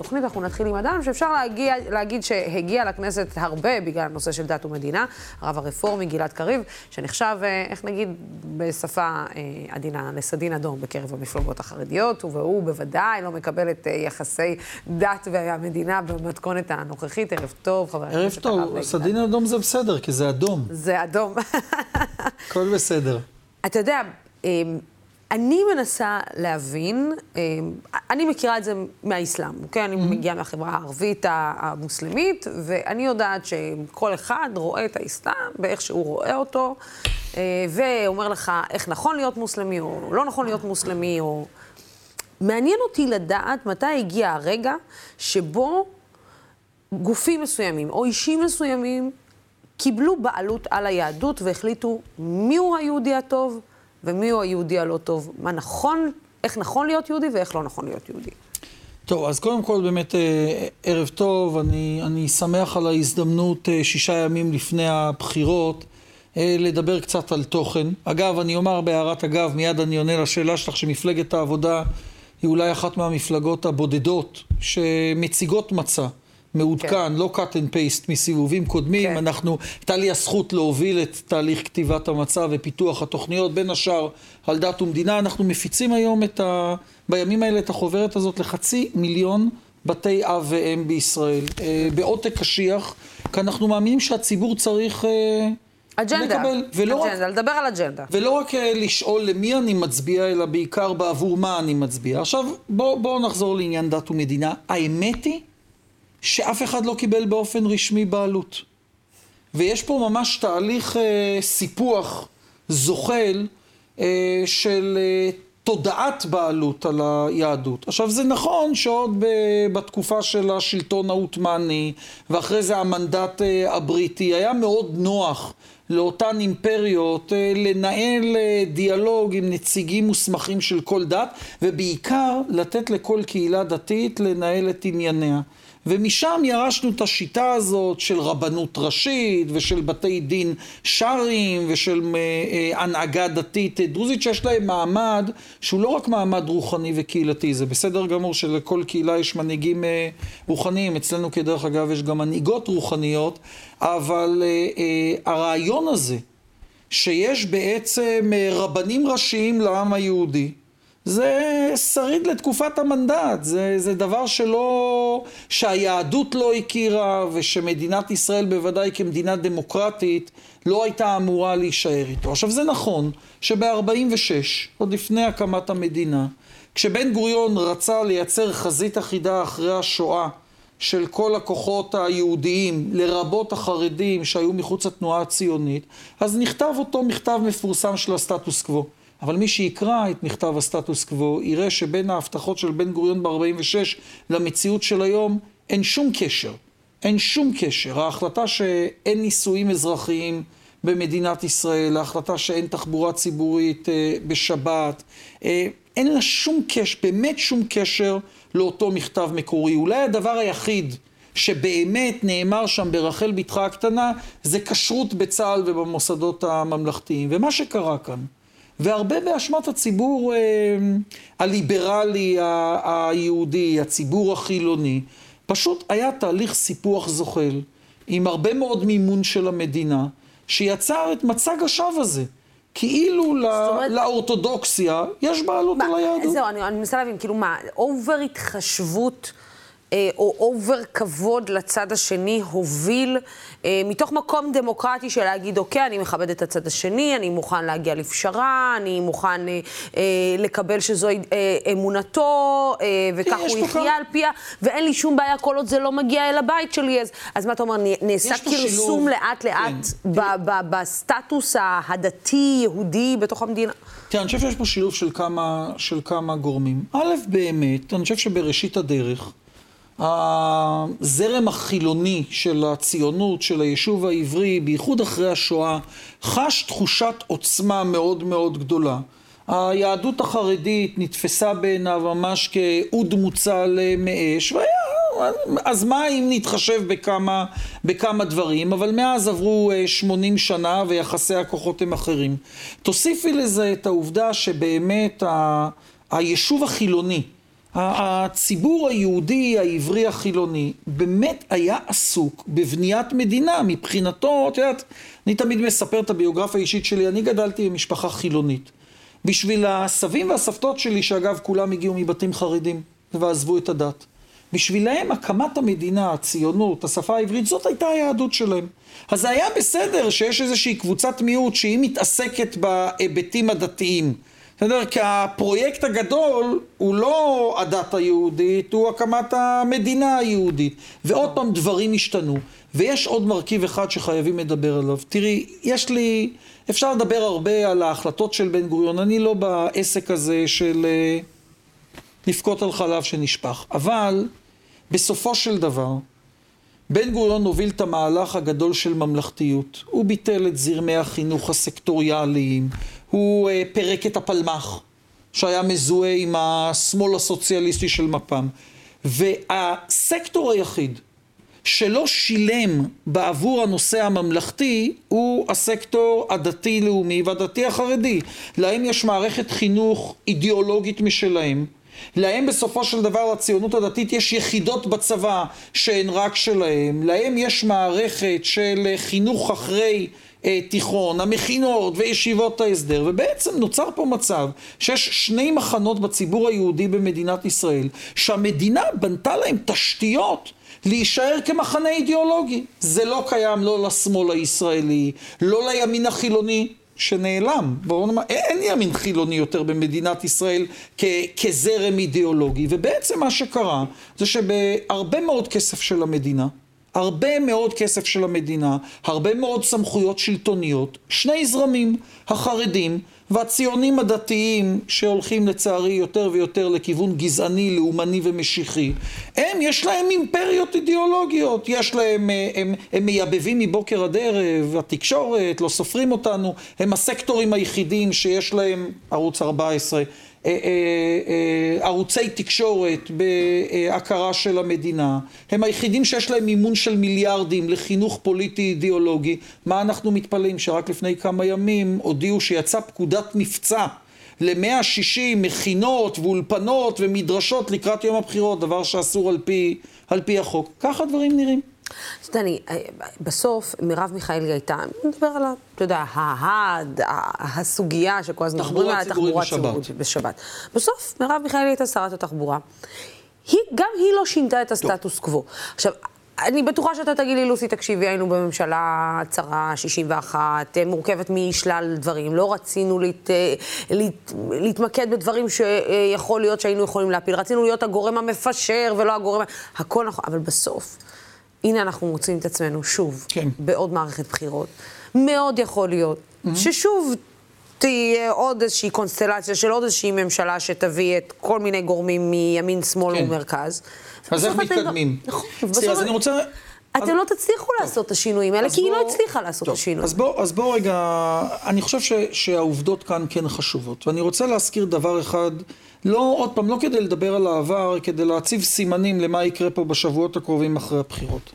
בתוכנית, אנחנו נתחיל עם אדם שאפשר להגיע, להגיד שהגיע לכנסת הרבה בגלל הנושא של דת ומדינה, הרב הרפורמי גלעד קריב, שנחשב, אה, איך נגיד, בשפה אה, עדינה, לסדין אדום בקרב המפלגות החרדיות, והוא בוודאי לא מקבל את יחסי דת והמדינה במתכונת הנוכחית. ערב טוב, חבר הכנסת הרב. ערב טוב, סדין אדום זה בסדר, כי זה אדום. זה אדום. הכל בסדר. אתה יודע, אני מנסה להבין, אה, אני מכירה את זה מהאסלאם, אוקיי? אני. מגיעה מהחברה הערבית המוסלמית, ואני יודעת שכל אחד רואה את האסלאם באיך שהוא רואה אותו, אה, ואומר לך איך נכון להיות מוסלמי, או לא נכון להיות מוסלמי, או... מעניין אותי לדעת מתי הגיע הרגע שבו גופים מסוימים, או אישים מסוימים, קיבלו בעלות על היהדות והחליטו מיהו היהודי הטוב ומיהו היהודי הלא טוב, מה נכון, איך נכון להיות יהודי ואיך לא נכון להיות יהודי. טוב, אז קודם כל באמת אה, ערב טוב, אני, אני שמח על ההזדמנות אה, שישה ימים לפני הבחירות אה, לדבר קצת על תוכן. אגב, אני אומר בהערת אגב, מיד אני עונה לשאלה שלך שמפלגת העבודה היא אולי אחת מהמפלגות הבודדות שמציגות מצע. מעודכן, כן. לא cut and paste מסיבובים קודמים. כן. אנחנו, הייתה לי הזכות להוביל את תהליך כתיבת המצב ופיתוח התוכניות, בין השאר על דת ומדינה. אנחנו מפיצים היום את ה, בימים האלה את החוברת הזאת לחצי מיליון בתי אב ואם בישראל, אה, בעותק קשיח, כי אנחנו מאמינים שהציבור צריך... אה, אג'נדה, לקבל, ולא אג'נדה, רק, לדבר על אג'נדה. ולא רק אה, לשאול למי אני מצביע, אלא בעיקר בעבור מה אני מצביע. עכשיו, בואו בוא נחזור לעניין דת ומדינה. האמת היא שאף אחד לא קיבל באופן רשמי בעלות. ויש פה ממש תהליך אה, סיפוח זוחל אה, של אה, תודעת בעלות על היהדות. עכשיו זה נכון שעוד ב, בתקופה של השלטון העות'מאני ואחרי זה המנדט אה, הבריטי היה מאוד נוח לאותן אימפריות אה, לנהל אה, דיאלוג עם נציגים מוסמכים של כל דת ובעיקר לתת לכל קהילה דתית לנהל את ענייניה. ומשם ירשנו את השיטה הזאת של רבנות ראשית ושל בתי דין שרעים ושל אה, אה, הנהגה דתית דרוזית שיש להם מעמד שהוא לא רק מעמד רוחני וקהילתי, זה בסדר גמור שלכל קהילה יש מנהיגים אה, רוחניים, אצלנו כדרך אגב יש גם מנהיגות רוחניות, אבל הרעיון הזה שיש בעצם רבנים ראשיים לעם היהודי זה שריד לתקופת המנדט, זה, זה דבר שלא, שהיהדות לא הכירה ושמדינת ישראל בוודאי כמדינה דמוקרטית לא הייתה אמורה להישאר איתו. עכשיו זה נכון שב-46, עוד לפני הקמת המדינה, כשבן גוריון רצה לייצר חזית אחידה אחרי השואה של כל הכוחות היהודיים, לרבות החרדים שהיו מחוץ לתנועה הציונית, אז נכתב אותו מכתב מפורסם של הסטטוס קוו. אבל מי שיקרא את מכתב הסטטוס קוו, יראה שבין ההבטחות של בן גוריון ב-46 למציאות של היום, אין שום קשר. אין שום קשר. ההחלטה שאין נישואים אזרחיים במדינת ישראל, ההחלטה שאין תחבורה ציבורית אה, בשבת, אה, אין לה שום קשר, באמת שום קשר לאותו מכתב מקורי. אולי הדבר היחיד שבאמת נאמר שם ברחל בתך הקטנה, זה כשרות בצה"ל ובמוסדות הממלכתיים. ומה שקרה כאן, והרבה באשמת הציבור אה, הליברלי היהודי, הציבור החילוני. פשוט היה תהליך סיפוח זוחל, עם הרבה מאוד מימון של המדינה, שיצר את מצג השווא הזה. כאילו אומרת... לאורתודוקסיה יש בעלות מה, על היהדות. זהו, אני, אני מנסה להבין, כאילו מה, אובר התחשבות... אה, או over כבוד לצד השני הוביל אה, מתוך מקום דמוקרטי של להגיד, אוקיי, אני מכבד את הצד השני, אני מוכן להגיע לפשרה, אני מוכן אה, לקבל אה, אמונתו, וכך הוא יחיה על פיה, ואין לי שום בעיה כל עוד זה לא מגיע אל הבית שלי. אז, אז מה אתה אומר, נעשה כרסום לאט-לאט כן. בסטטוס הדתי-יהודי בתוך המדינה? תראה, אני חושב שיש פה שילוב של כמה, של כמה גורמים. א', באמת, אני חושב שבראשית הדרך, הזרם החילוני של הציונות, של היישוב העברי, בייחוד אחרי השואה, חש תחושת עוצמה מאוד מאוד גדולה. היהדות החרדית נתפסה בעיניו ממש כאוד מוצל מאש, והיה, אז מה אם נתחשב בכמה, בכמה דברים, אבל מאז עברו 80 שנה ויחסי הכוחות הם אחרים. תוסיפי לזה את העובדה שבאמת ה, היישוב החילוני, הציבור היהודי, העברי, החילוני, באמת היה עסוק בבניית מדינה. מבחינתו, את יודעת, אני תמיד מספר את הביוגרפיה האישית שלי, אני גדלתי במשפחה חילונית. בשביל הסבים והסבתות שלי, שאגב, כולם הגיעו מבתים חרדים ועזבו את הדת. בשבילם הקמת המדינה, הציונות, השפה העברית, זאת הייתה היהדות שלהם. אז זה היה בסדר שיש איזושהי קבוצת מיעוט שהיא מתעסקת בהיבטים הדתיים. בסדר? כי הפרויקט הגדול הוא לא הדת היהודית, הוא הקמת המדינה היהודית. ועוד פעם דברים השתנו. ויש עוד מרכיב אחד שחייבים לדבר עליו. תראי, יש לי, אפשר לדבר הרבה על ההחלטות של בן גוריון, אני לא בעסק הזה של אה, לבכות על חלב שנשפך. אבל בסופו של דבר, בן גוריון הוביל את המהלך הגדול של ממלכתיות. הוא ביטל את זרמי החינוך הסקטוריאליים, הוא uh, פירק את הפלמ"ח, שהיה מזוהה עם השמאל הסוציאליסטי של מפ"ם. והסקטור היחיד שלא שילם בעבור הנושא הממלכתי הוא הסקטור הדתי-לאומי והדתי החרדי. להם יש מערכת חינוך אידיאולוגית משלהם. להם בסופו של דבר לציונות הדתית יש יחידות בצבא שהן רק שלהם, להם יש מערכת של חינוך אחרי אה, תיכון, המכינות וישיבות ההסדר, ובעצם נוצר פה מצב שיש שני מחנות בציבור היהודי במדינת ישראל, שהמדינה בנתה להם תשתיות להישאר כמחנה אידיאולוגי. זה לא קיים לא לשמאל הישראלי, לא לימין החילוני, שנעלם. בואו נאמר, אין ימין חילוני יותר במדינת ישראל כ, כזרם אידיאולוגי. ובעצם מה שקרה זה שבהרבה מאוד כסף של המדינה, הרבה מאוד כסף של המדינה, הרבה מאוד סמכויות שלטוניות, שני זרמים, החרדים והציונים הדתיים שהולכים לצערי יותר ויותר לכיוון גזעני, לאומני ומשיחי, הם, יש להם אימפריות אידיאולוגיות, יש להם, אה, הם, הם מייבבים מבוקר עד ערב, התקשורת, לא סופרים אותנו, הם הסקטורים היחידים שיש להם, ערוץ 14, אה, אה, אה, ערוצי תקשורת בהכרה של המדינה, הם היחידים שיש להם מימון של מיליארדים לחינוך פוליטי אידיאולוגי. מה אנחנו מתפלאים? שרק לפני כמה ימים הודיעו שיצאה פקודת מבצע ל-160 מכינות ואולפנות ומדרשות לקראת יום הבחירות, דבר שאסור על פי, על פי החוק. ככה דברים נראים. דני, אה, בסוף מרב מיכאלי הייתה, נדבר על, אתה יודע, ההד, הסוגיה שכל הזמן מדברים עליה, תחבורה ציבורית בשבת. בסוף מרב מיכאלי הייתה שרת התחבורה. היא, גם היא לא שינתה את הסטטוס קוו. עכשיו, אני בטוחה שאתה תגיד לי, לוסי, תקשיבי, היינו בממשלה צרה, 61, אה, מורכבת משלל דברים. לא רצינו להת, אה, להת, להתמקד בדברים שיכול להיות שהיינו יכולים להפיל. רצינו להיות הגורם המפשר ולא הגורם... הכל נכון, אבל בסוף... הנה אנחנו מוצאים את עצמנו שוב, כן. בעוד מערכת בחירות. מאוד יכול להיות mm-hmm. ששוב תהיה עוד איזושהי קונסטלציה של עוד איזושהי ממשלה שתביא את כל מיני גורמים מימין, שמאל כן. ומרכז. אז איך מתקדמים? לא... נכון. סליחה, אז אני רוצה... אתם. לא תצליחו טוב. לעשות את השינויים האלה, כי בוא... היא לא הצליחה לעשות את השינוי. אז בוא, אז בוא רגע, אני חושב ש, שהעובדות כאן כן חשובות. ואני רוצה להזכיר דבר אחד לא, עוד פעם, לא כדי לדבר על העבר, כדי להציב סימנים למה יקרה פה בשבועות הקרובים אחרי הבחירות.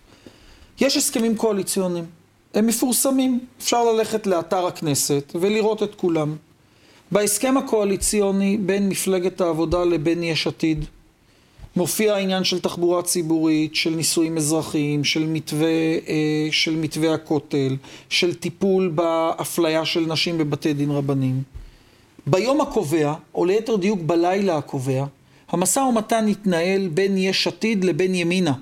יש הסכמים קואליציוניים, הם מפורסמים, אפשר ללכת לאתר הכנסת ולראות את כולם. בהסכם הקואליציוני בין מפלגת העבודה לבין יש עתיד מופיע העניין של תחבורה ציבורית, של נישואים אזרחיים, של מתווה, אה, של מתווה הכותל, של טיפול באפליה של נשים בבתי דין רבניים. ביום הקובע, או ליתר דיוק בלילה הקובע, המשא ומתן התנהל בין יש עתיד לבין ימינה.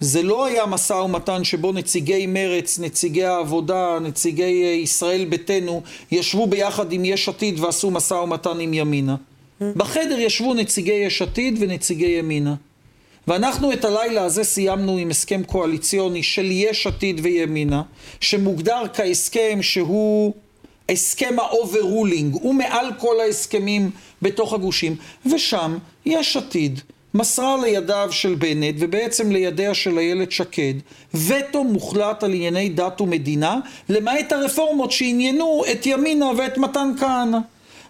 זה לא היה משא ומתן שבו נציגי מרץ, נציגי העבודה, נציגי אה, ישראל ביתנו, ישבו ביחד עם יש עתיד ועשו משא ומתן עם ימינה. בחדר ישבו נציגי יש עתיד ונציגי ימינה. ואנחנו את הלילה הזה סיימנו עם הסכם קואליציוני של יש עתיד וימינה, שמוגדר כהסכם שהוא הסכם ה overruling, הוא מעל כל ההסכמים בתוך הגושים, ושם יש עתיד מסרה לידיו של בנט ובעצם לידיה של איילת שקד וטו מוחלט על ענייני דת ומדינה, למעט הרפורמות שעניינו את ימינה ואת מתן כהנא.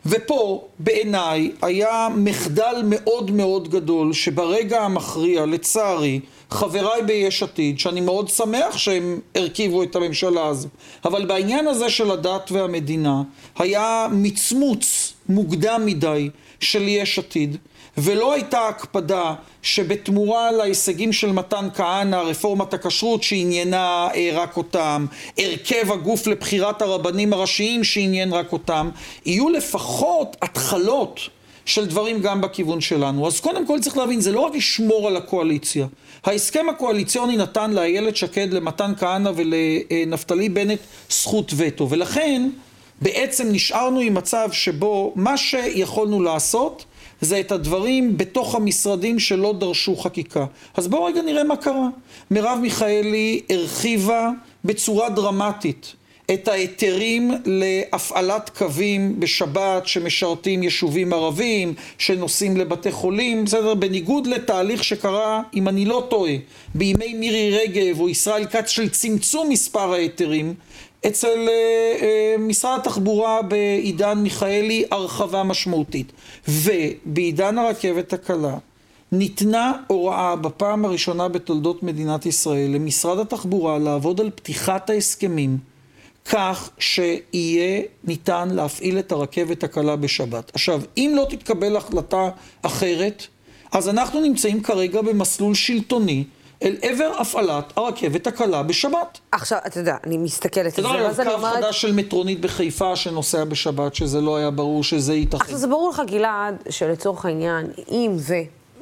ופה בעיניי היה מחדל מאוד מאוד גדול שברגע המכריע, לצערי, חבריי ביש עתיד, שאני מאוד שמח שהם הרכיבו את הממשלה הזו, אבל בעניין הזה של הדת והמדינה היה מצמוץ מוקדם מדי של יש עתיד, ולא הייתה הקפדה שבתמורה להישגים של מתן כהנא, רפורמת הכשרות שעניינה אה, רק אותם, הרכב הגוף לבחירת הרבנים הראשיים שעניין רק אותם, יהיו לפחות התחלות של דברים גם בכיוון שלנו. אז קודם כל צריך להבין, זה לא רק לשמור על הקואליציה. ההסכם הקואליציוני נתן לאיילת שקד, למתן כהנא ולנפתלי בנט זכות וטו, ולכן בעצם נשארנו עם מצב שבו מה שיכולנו לעשות זה את הדברים בתוך המשרדים שלא דרשו חקיקה. אז בואו רגע נראה מה קרה. מרב מיכאלי הרחיבה בצורה דרמטית את ההיתרים להפעלת קווים בשבת שמשרתים יישובים ערבים, שנוסעים לבתי חולים, בסדר? בניגוד לתהליך שקרה, אם אני לא טועה, בימי מירי רגב או ישראל כץ של צמצום מספר ההיתרים, אצל אה, אה, משרד התחבורה בעידן מיכאלי הרחבה משמעותית. ובעידן הרכבת הקלה ניתנה הוראה בפעם הראשונה בתולדות מדינת ישראל למשרד התחבורה לעבוד על פתיחת ההסכמים כך שיהיה ניתן להפעיל את הרכבת הקלה בשבת. עכשיו, אם לא תתקבל החלטה אחרת, אז אנחנו נמצאים כרגע במסלול שלטוני אל עבר הפעלת הרכבת הקלה בשבת. עכשיו, אתה יודע, אני מסתכלת על זה, ואז אני אומרת... קו חדש של מטרונית בחיפה שנוסע בשבת, שזה לא היה ברור שזה ייתכן. עכשיו, זה ברור לך, גלעד, שלצורך העניין, אם ו...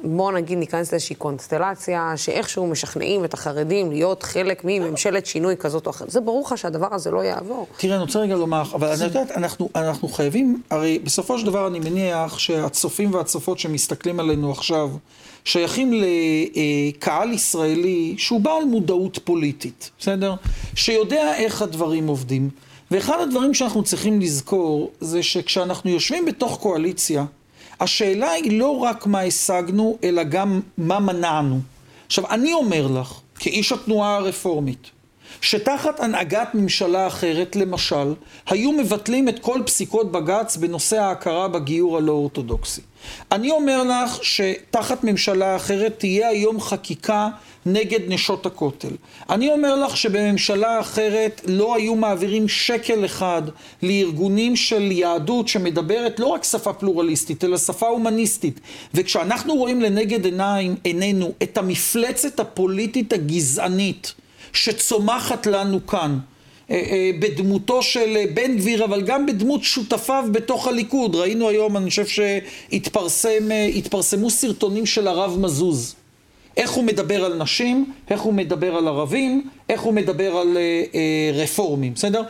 בואו נגיד ניכנס לאיזושהי קונסטלציה, שאיכשהו משכנעים את החרדים להיות חלק מממשלת שינוי כזאת או אחרת. זה ברור לך שהדבר הזה לא יעבור. תראה, אני רוצה רגע לומר, אבל אני יודעת, אנחנו, אנחנו חייבים, הרי בסופו של דבר אני מניח שהצופים והצופות שמסתכלים עלינו עכשיו, שייכים לקהל ישראלי שהוא בעל מודעות פוליטית, בסדר? שיודע איך הדברים עובדים. ואחד הדברים שאנחנו צריכים לזכור זה שכשאנחנו יושבים בתוך קואליציה, השאלה היא לא רק מה השגנו, אלא גם מה מנענו. עכשיו, אני אומר לך, כאיש התנועה הרפורמית, שתחת הנהגת ממשלה אחרת, למשל, היו מבטלים את כל פסיקות בג"ץ בנושא ההכרה בגיור הלא אורתודוקסי. אני אומר לך שתחת ממשלה אחרת תהיה היום חקיקה נגד נשות הכותל. אני אומר לך שבממשלה אחרת לא היו מעבירים שקל אחד לארגונים של יהדות שמדברת לא רק שפה פלורליסטית, אלא שפה הומניסטית. וכשאנחנו רואים לנגד עיניים, עינינו את המפלצת הפוליטית הגזענית שצומחת לנו כאן, אה, אה, בדמותו של בן גביר, אבל גם בדמות שותפיו בתוך הליכוד. ראינו היום, אני חושב שהתפרסמו סרטונים של הרב מזוז. איך הוא מדבר על נשים, איך הוא מדבר על ערבים, איך הוא מדבר על אה, אה, רפורמים, בסדר?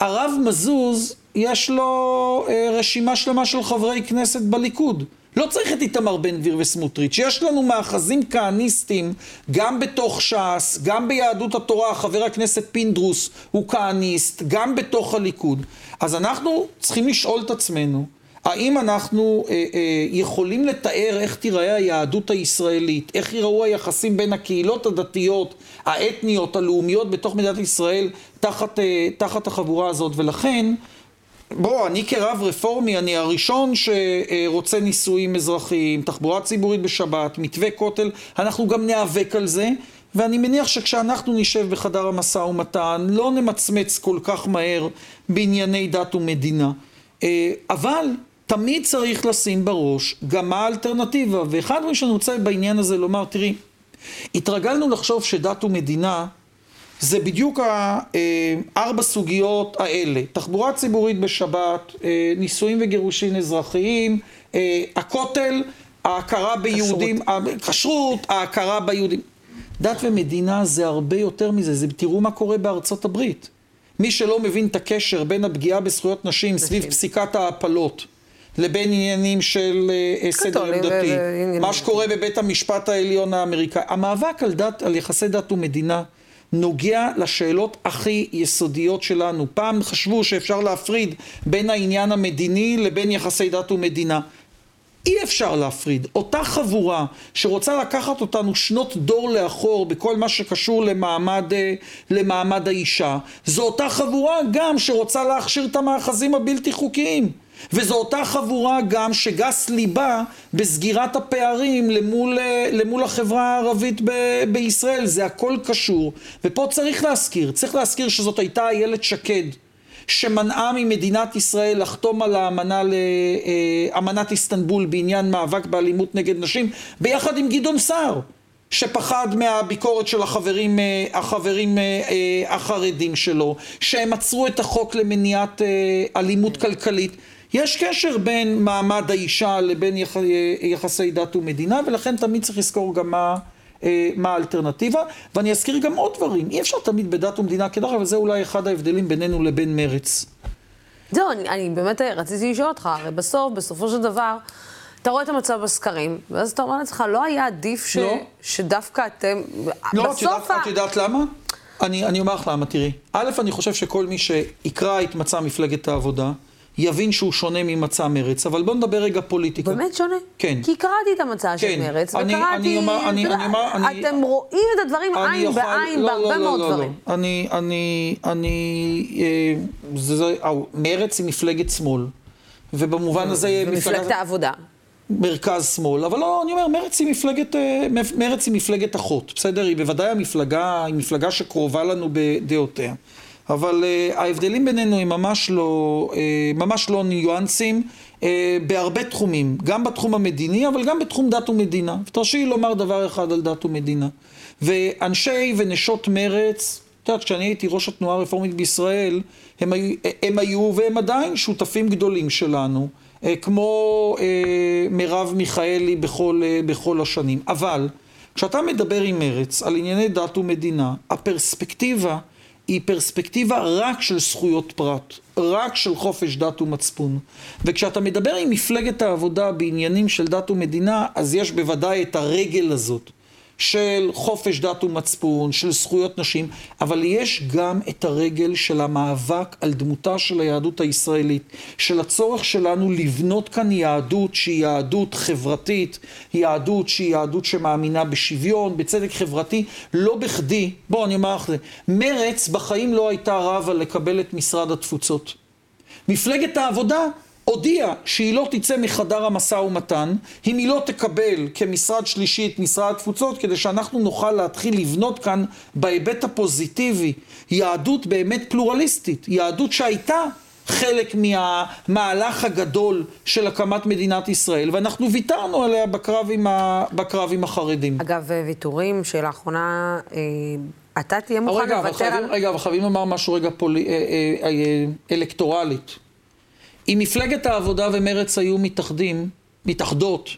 הרב מזוז, יש לו אה, רשימה שלמה של חברי כנסת בליכוד. לא צריך את איתמר בן גביר וסמוטריץ', יש לנו מאחזים כהניסטים גם בתוך ש"ס, גם ביהדות התורה, חבר הכנסת פינדרוס הוא כהניסט, גם בתוך הליכוד. אז אנחנו צריכים לשאול את עצמנו, האם אנחנו אה, אה, יכולים לתאר איך תיראה היהדות הישראלית, איך ייראו היחסים בין הקהילות הדתיות, האתניות, הלאומיות בתוך מדינת ישראל תחת, אה, תחת החבורה הזאת, ולכן בוא, אני כרב רפורמי, אני הראשון שרוצה נישואים אזרחיים, תחבורה ציבורית בשבת, מתווה כותל, אנחנו גם ניאבק על זה, ואני מניח שכשאנחנו נשב בחדר המשא ומתן, לא נמצמץ כל כך מהר בענייני דת ומדינה. אה, אבל תמיד צריך לשים בראש גם מה האלטרנטיבה. ואחד מה שאני רוצה בעניין הזה לומר, תראי, התרגלנו לחשוב שדת ומדינה זה בדיוק הארבע סוגיות האלה. תחבורה ציבורית בשבת, אה, נישואים וגירושין אזרחיים, אה, הכותל, ההכרה ביהודים, כשרות, ההכרה ביהודים. דת ומדינה זה הרבה יותר מזה, זה, תראו מה קורה בארצות הברית. מי שלא מבין את הקשר בין הפגיעה בזכויות נשים סביב פסיקת ההפלות לבין עניינים של אה, סדר עמדתי, מה שקורה בבית המשפט העליון האמריקאי. המאבק על, דת, על יחסי דת ומדינה נוגע לשאלות הכי יסודיות שלנו. פעם חשבו שאפשר להפריד בין העניין המדיני לבין יחסי דת ומדינה. אי אפשר להפריד. אותה חבורה שרוצה לקחת אותנו שנות דור לאחור בכל מה שקשור למעמד, אה, למעמד האישה, זו אותה חבורה גם שרוצה להכשיר את המאחזים הבלתי חוקיים. וזו אותה חבורה גם שגס ליבה בסגירת הפערים למול, אה, למול החברה הערבית ב- בישראל. זה הכל קשור. ופה צריך להזכיר, צריך להזכיר שזאת הייתה איילת שקד. שמנעה ממדינת ישראל לחתום על האמנה ל... אה, איסטנבול בעניין מאבק באלימות נגד נשים, ביחד עם גדעון סער. שפחד מהביקורת של החברים, אה, החברים החרדים שלו, שהם עצרו את החוק למניעת אלימות כלכלית. יש קשר בין מעמד האישה לבין יח, יחסי דת ומדינה, ולכן תמיד צריך לזכור גם מה, אה, מה האלטרנטיבה. ואני אזכיר גם עוד דברים. אי אפשר תמיד בדת ומדינה, כדרך אגב, זה אולי אחד ההבדלים בינינו לבין מרץ. זהו, אני, אני באמת רציתי לשאול אותך, הרי בסוף, בסופו של דבר, אתה רואה את המצב בסקרים, ואז אתה אומר לעצמך, לא היה עדיף ש, לא. שדווקא אתם... לא, את יודעת, ה... את יודעת למה? אני, אני אומר לך למה, תראי. א', אני חושב שכל מי שיקרא את מצע מפלגת העבודה, יבין שהוא שונה ממצע מרץ, אבל בואו נדבר רגע פוליטיקה. באמת שונה? כן. כי קראתי את המצע של כן. מרץ, אני, וקראתי... אני אומר, אני, אני אומר, אני... אתם רואים את הדברים עין יכול, בעין לא, בהרבה לא, מאוד לא, דברים. לא. אני, אני, אני, אה, זה, זה, אה, מרץ היא מפלגת שמאל, ובמובן הזה... ומפלגת העבודה. מרכז שמאל, אבל לא, אני אומר, מרץ היא מפלגת, אה, מרץ היא מפלגת אחות, בסדר? היא בוודאי המפלגה, היא מפלגה שקרובה לנו בדעותיה. אבל uh, ההבדלים בינינו הם ממש לא, uh, ממש לא ניואנסים uh, בהרבה תחומים, גם בתחום המדיני, אבל גם בתחום דת ומדינה. ותרשי לי לומר דבר אחד על דת ומדינה. ואנשי ונשות מרץ, את יודעת, כשאני הייתי ראש התנועה הרפורמית בישראל, הם הם היו והם עדיין שותפים גדולים שלנו, uh, כמו uh, מרב מיכאלי בכל, uh, בכל השנים. אבל כשאתה מדבר עם מרץ על ענייני דת ומדינה, הפרספקטיבה היא פרספקטיבה רק של זכויות פרט, רק של חופש דת ומצפון. וכשאתה מדבר עם מפלגת העבודה בעניינים של דת ומדינה, אז יש בוודאי את הרגל הזאת. של חופש דת ומצפון, של זכויות נשים, אבל יש גם את הרגל של המאבק על דמותה של היהדות הישראלית, של הצורך שלנו לבנות כאן יהדות שהיא יהדות חברתית, יהדות שהיא יהדות שמאמינה בשוויון, בצדק חברתי, לא בכדי, בואו אני אומר לך, מרץ בחיים לא הייתה רבה לקבל את משרד התפוצות. מפלגת העבודה הודיעה שהיא לא תצא מחדר המשא ומתן, אם היא לא תקבל כמשרד שלישי את משרד התפוצות, כדי שאנחנו נוכל להתחיל לבנות כאן בהיבט הפוזיטיבי יהדות באמת פלורליסטית, יהדות שהייתה חלק מהמהלך הגדול של הקמת מדינת ישראל, ואנחנו ויתרנו עליה בקרב עם, ה... בקרב עם החרדים. אגב, ויתורים שלאחרונה... אה... אתה תהיה מוכן לוותר על... רגע, אבל חייבים לומר משהו רגע פולי, אה, אה, אה, אלקטורלית. אם מפלגת העבודה ומרץ היו מתאחדים, מתאחדות,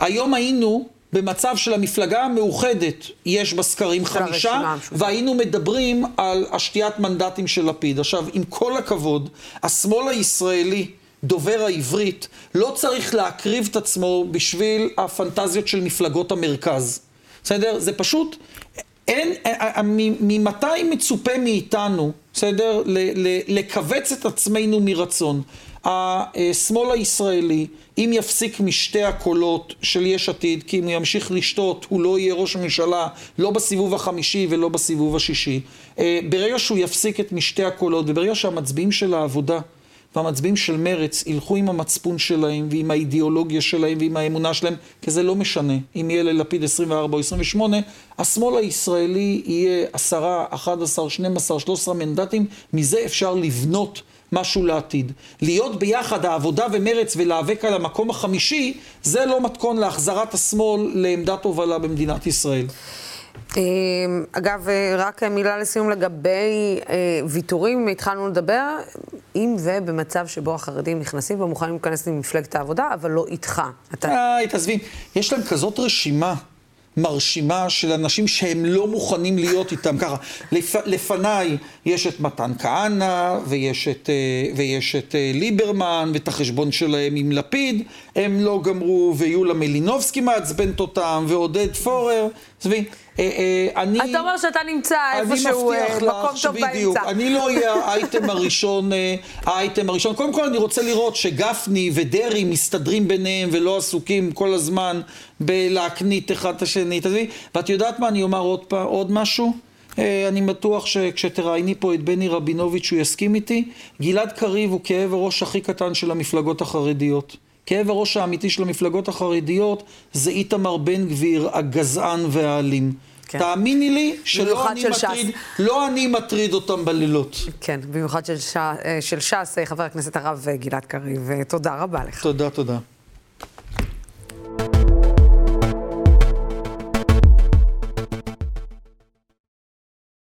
היום היינו במצב של המפלגה המאוחדת, יש בסקרים חמישה, והיינו מדברים על השתיית מנדטים של לפיד. עכשיו, עם כל הכבוד, השמאל הישראלי, דובר העברית, לא צריך להקריב את עצמו בשביל הפנטזיות של מפלגות המרכז. בסדר? זה פשוט, אין, ממתי מצופה מאיתנו, בסדר? לכווץ את עצמנו מרצון. השמאל הישראלי, אם יפסיק משתי הקולות של יש עתיד, כי אם הוא ימשיך לשתות, הוא לא יהיה ראש הממשלה, לא בסיבוב החמישי ולא בסיבוב השישי. אה, ברגע שהוא יפסיק את משתי הקולות, וברגע שהמצביעים של העבודה והמצביעים של מרץ ילכו עם המצפון שלהם ועם האידיאולוגיה שלהם ועם האמונה שלהם, כי זה לא משנה אם יהיה ללפיד 24 או 28, השמאל הישראלי יהיה 10, 11, 12, 13 מנדטים, מזה אפשר לבנות משהו לעתיד. להיות ביחד, העבודה ומרץ, ולהיאבק על המקום החמישי, זה לא מתכון להחזרת השמאל לעמדת הובלה במדינת ישראל. אמ, אגב, רק מילה לסיום לגבי אה, ויתורים, התחלנו לדבר, אם ובמצב שבו החרדים נכנסים ומוכנים להיכנס למפלגת העבודה, אבל לא איתך. אתה... איי, תעזבי, יש להם כזאת רשימה. מרשימה של אנשים שהם לא מוכנים להיות איתם ככה. לפ, לפניי יש את מתן כהנא, ויש את, אה, ויש את אה, ליברמן, ואת החשבון שלהם עם לפיד, הם לא גמרו, ויולה מלינובסקי מעצבנת אותם, ועודד פורר. עזבי, אה, אה, אני... אתה אומר שאתה נמצא איפשהו אה, מקום טוב באמצע. אני לא אהיה האייטם הראשון, האייטם הראשון. קודם כל אני רוצה לראות שגפני ודרעי מסתדרים ביניהם ולא עסוקים כל הזמן בלהקנית אחד את השני. ואת יודעת מה, אני אומר עוד, פעם, עוד משהו? אני בטוח שכשתראייני פה את בני רבינוביץ' הוא יסכים איתי. גלעד קריב הוא כאב הראש הכי קטן של המפלגות החרדיות. כאב הראש האמיתי של המפלגות החרדיות זה איתמר בן גביר, הגזען והאלים. כן. תאמיני לי שלא אני, של ש"ס. מטריד, לא אני מטריד אותם בלילות. כן, במיוחד של, ש... של ש"ס, חבר הכנסת הרב גלעד קריב. תודה רבה לך. תודה, תודה.